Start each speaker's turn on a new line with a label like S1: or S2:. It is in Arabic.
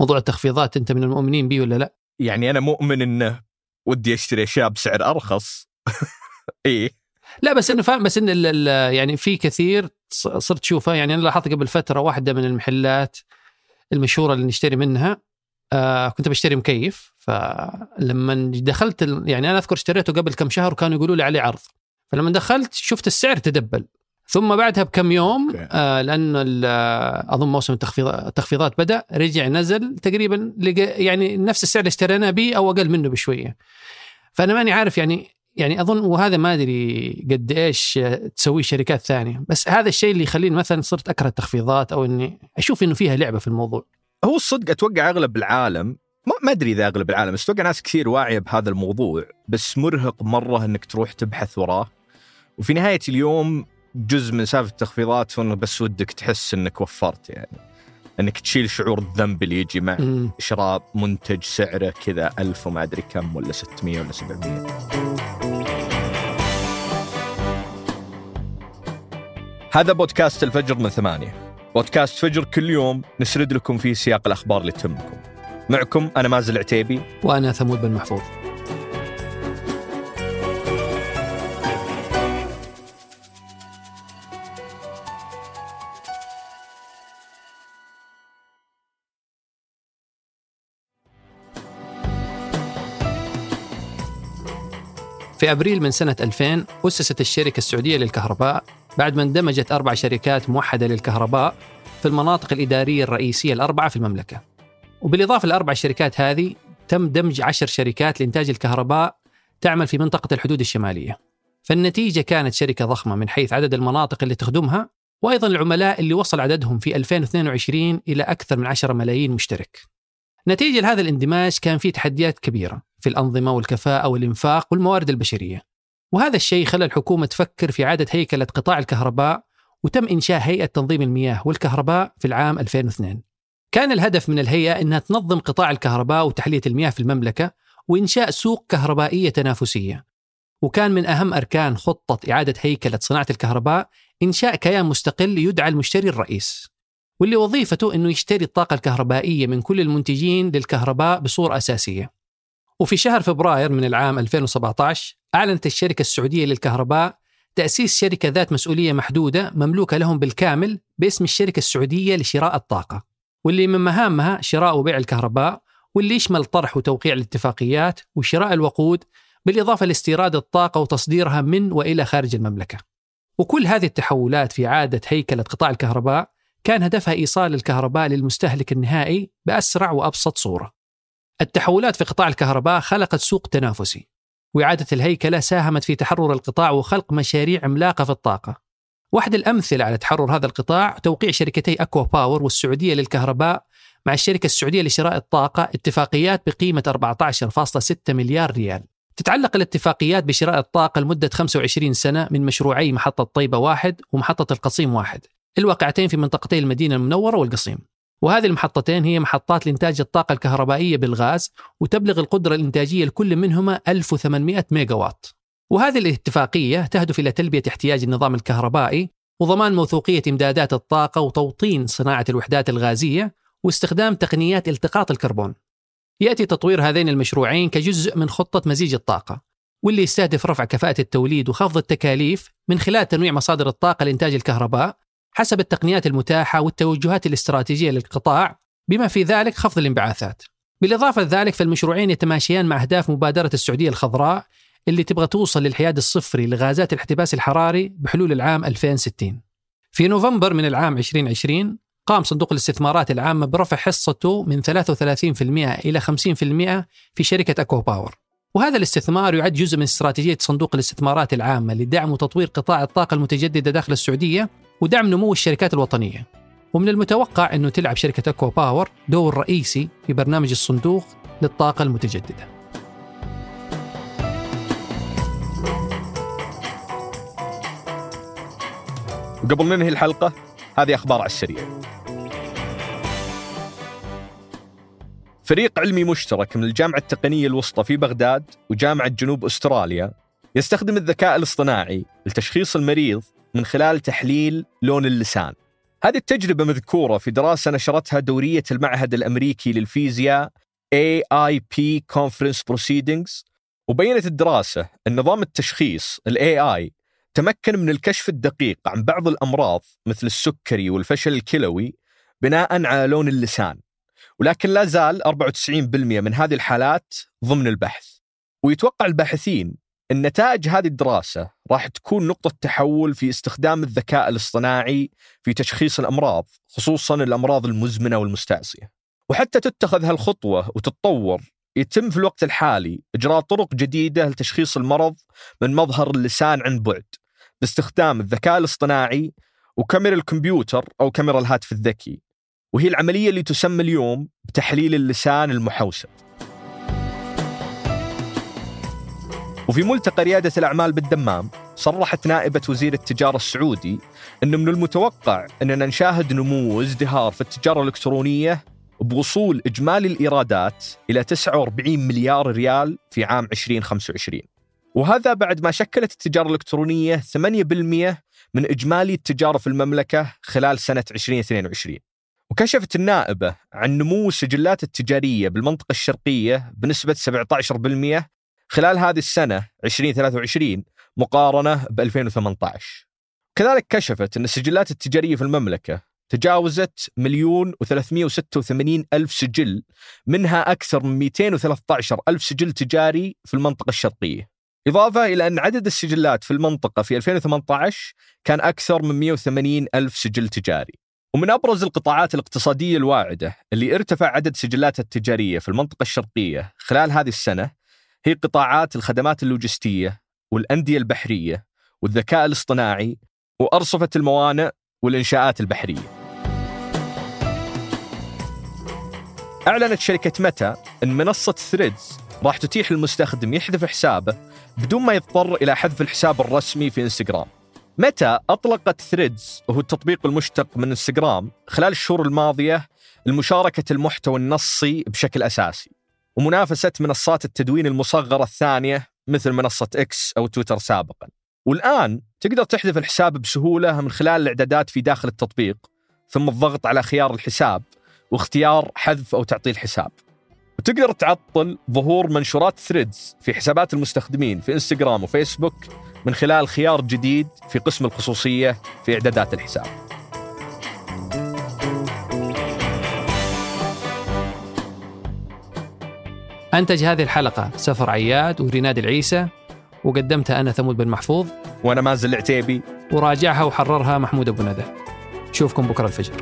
S1: موضوع التخفيضات أنت من المؤمنين به ولا لا؟
S2: يعني أنا مؤمن إنه ودي أشتري أشياء بسعر أرخص. إيه.
S1: لا بس انه فاهم بس ال يعني في كثير صرت تشوفها يعني أنا لاحظت قبل فترة واحدة من المحلات المشهورة اللي نشتري منها آه كنت بشتري مكيف فلما دخلت يعني أنا أذكر اشتريته قبل كم شهر وكانوا يقولوا لي عليه عرض. فلما دخلت شفت السعر تدبل. ثم بعدها بكم يوم. آه لأن آه، أظن موسم التخفيض التخفيضات بدأ رجع نزل تقريبا يعني نفس السعر اللي اشترينا به أو أقل منه بشوية. فأنا ماني عارف يعني يعني أظن وهذا ما أدري قد إيش تسويه شركات ثانية. بس هذا الشيء اللي يخليني مثلا صرت أكره التخفيضات أو إني أشوف إنه فيها لعبة في الموضوع.
S2: هو الصدق أتوقع أغلب العالم ما ما أدري إذا أغلب العالم بس أتوقع ناس كثير واعية بهذا الموضوع بس مرهق مرة إنك تروح تبحث وراه. وفي نهاية اليوم جزء من سالفة التخفيضات انه بس ودك تحس إنك وفرت يعني. إنك تشيل شعور الذنب اللي يجي مع. شراء منتج سعره كذا ألف وما أدري كم ولا 600 ولا 700 هذا بودكاست الفجر من ثمانية. بودكاست فجر كل يوم نسرد لكم فيه سياق الأخبار اللي تهمكم. معكم أنا مازن العتيبي.
S1: وأنا ثمود بن محفوظ. في أبريل من سنة 2000 أسست الشركة السعودية للكهرباء بعد ما اندمجت أربع شركات موحدة للكهرباء في المناطق الإدارية الرئيسية الأربعة في المملكة. وبالإضافة للاربع شركات هذه تم دمج عشر شركات لإنتاج الكهرباء تعمل في منطقة الحدود الشمالية. فالنتيجة كانت شركة ضخمة من حيث عدد المناطق اللي تخدمها وأيضا العملاء اللي وصل عددهم في 2022 إلى أكثر من 10 ملايين مشترك. نتيجة لهذا الاندماج كان في تحديات كبيرة. في الأنظمة والكفاءة والإنفاق والموارد البشرية. وهذا الشيء خلى الحكومة تفكر في إعادة هيكلة قطاع الكهرباء وتم إنشاء هيئة تنظيم المياه والكهرباء في العام 2002 كان الهدف من الهيئة أنها تنظم قطاع الكهرباء وتحلية المياه في المملكة وإنشاء سوق كهربائية تنافسية. وكان من أهم أركان خطة إعادة هيكلة صناعة الكهرباء إنشاء كيان مستقل يدعى المشتري الرئيس. واللي وظيفته أنه يشتري الطاقة الكهربائية من كل المنتجين للكهرباء بصورة أساسية. وفي شهر فبراير من العام 2017 أعلنت الشركة السعودية للكهرباء تأسيس شركة ذات مسؤولية محدودة مملوكة لهم بالكامل باسم الشركة السعودية لشراء الطاقة. واللي من مهامها شراء وبيع الكهرباء واللي يشمل طرح وتوقيع الاتفاقيات وشراء الوقود بالإضافة لاستيراد الطاقة وتصديرها من وإلى خارج المملكة. وكل هذه التحولات في إعادة هيكلة قطاع الكهرباء كان هدفها إيصال الكهرباء للمستهلك النهائي بأسرع وأبسط صورة. التحولات في قطاع الكهرباء خلقت سوق تنافسي. وإعادة الهيكلة ساهمت في تحرر القطاع وخلق مشاريع عملاقة في الطاقة. واحد الأمثلة على تحرر هذا القطاع توقيع شركتي أكوا باور والسعودية للكهرباء مع الشركة السعودية لشراء الطاقة اتفاقيات بقيمة 14.6 مليار ريال. تتعلق الاتفاقيات بشراء الطاقة لمدة 25 سنة من مشروعي محطة طيبة واحد ومحطة القصيم واحد. الواقعتين في منطقتي المدينة المنورة والقصيم. وهذه المحطتين هي محطات لإنتاج الطاقة الكهربائية بالغاز وتبلغ القدرة الإنتاجية لكل منهما 1800 ميجا وات وهذه الاتفاقية تهدف إلى تلبية احتياج النظام الكهربائي وضمان موثوقية إمدادات الطاقة وتوطين صناعة الوحدات الغازية واستخدام تقنيات التقاط الكربون. يأتي تطوير هذين المشروعين كجزء من خطة مزيج الطاقة واللي يستهدف رفع كفاءة التوليد وخفض التكاليف من خلال تنويع مصادر الطاقة لإنتاج الكهرباء حسب التقنيات المتاحة والتوجهات الاستراتيجية للقطاع بما في ذلك خفض الانبعاثات. بالإضافة لذلك فالمشروعين يتماشيان مع أهداف مبادرة السعودية الخضراء اللي تبغى توصل للحياد الصفري لغازات الاحتباس الحراري بحلول العام 2060. في نوفمبر من العام 2020 قام صندوق الاستثمارات العامة برفع حصته من 33% إلى 50% في شركة أكوا باور. وهذا الاستثمار يعد جزء من استراتيجية صندوق الاستثمارات العامة لدعم وتطوير قطاع الطاقة المتجددة داخل السعودية ودعم نمو الشركات الوطنية. ومن المتوقع أنه تلعب شركة أكوا باور دور رئيسي في برنامج الصندوق للطاقة المتجددة.
S2: وقبل ننهي الحلقة هذه أخبار على السريع فريق علمي مشترك من الجامعة التقنية الوسطى في بغداد وجامعة جنوب أستراليا يستخدم الذكاء الاصطناعي لتشخيص المريض من خلال تحليل لون اللسان. هذه التجربة مذكورة في دراسة نشرتها دورية المعهد الأمريكي للفيزياء AIP Conference Proceedings وبينت الدراسة أن نظام التشخيص ال AI تمكن من الكشف الدقيق عن بعض الأمراض مثل السكري والفشل الكلوي بناء على لون اللسان. ولكن لا زال 94% من هذه الحالات ضمن البحث. ويتوقع الباحثين أن نتائج هذه الدراسة راح تكون نقطة تحول في استخدام الذكاء الاصطناعي في تشخيص الأمراض خصوصا الأمراض المزمنة والمستعصية وحتى تتخذ هالخطوة وتتطور يتم في الوقت الحالي إجراء طرق جديدة لتشخيص المرض من مظهر اللسان عن بعد باستخدام الذكاء الاصطناعي وكاميرا الكمبيوتر أو كاميرا الهاتف الذكي. وهي العملية اللي تسمى اليوم بتحليل اللسان المحوسب. وفي ملتقى ريادة الأعمال بالدمام صرحت نائبة وزير التجارة السعودي أنه من المتوقع أننا نشاهد نمو وازدهار في التجارة الإلكترونية بوصول إجمالي الإيرادات إلى 49 مليار ريال في عام 2025 وهذا بعد ما شكلت التجارة الإلكترونية 8% من إجمالي التجارة في المملكة خلال سنة 2022 وكشفت النائبة عن نمو السجلات التجارية بالمنطقة الشرقية بنسبة 17% خلال هذه السنة 2023 مقارنة ب 2018 كذلك كشفت أن السجلات التجارية في المملكة تجاوزت مليون و386 ألف سجل منها أكثر من 213 ألف سجل تجاري في المنطقة الشرقية. إضافة إلى أن عدد السجلات في المنطقة في 2018 كان أكثر من 180 ألف سجل تجاري. ومن أبرز القطاعات الاقتصادية الواعدة اللي ارتفع عدد سجلاتها التجارية في المنطقة الشرقية خلال هذه السنة هي قطاعات الخدمات اللوجستية والأندية البحرية والذكاء الاصطناعي وأرصفة الموانئ والإنشاءات البحرية. أعلنت شركة ميتا أن منصة ثريدز راح تتيح للمستخدم يحذف حسابه بدون ما يضطر إلى حذف الحساب الرسمي في إنستغرام. ميتا أطلقت ثريدز وهو التطبيق المشتق من إنستغرام خلال الشهور الماضية لمشاركة المحتوى النصي بشكل أساسي. ومنافسة منصات التدوين المصغرة الثانية مثل منصة إكس أو تويتر سابقا. والآن تقدر تحذف الحساب بسهولة من خلال الإعدادات في داخل التطبيق ثم الضغط على خيار الحساب واختيار حذف أو تعطيل حساب. وتقدر تعطل ظهور منشورات ثريدز في حسابات المستخدمين في إنستغرام وفيسبوك من خلال خيار جديد في قسم الخصوصية في إعدادات الحساب.
S1: أنتج هذه الحلقة. سفر عياد وريناد العيسى وقدمتها أنا ثمود بن محفوظ.
S2: وأنا مازل العتيبي.
S1: وراجعها وحررها محمود أبو ندى. نشوفكم بكرة الفجر.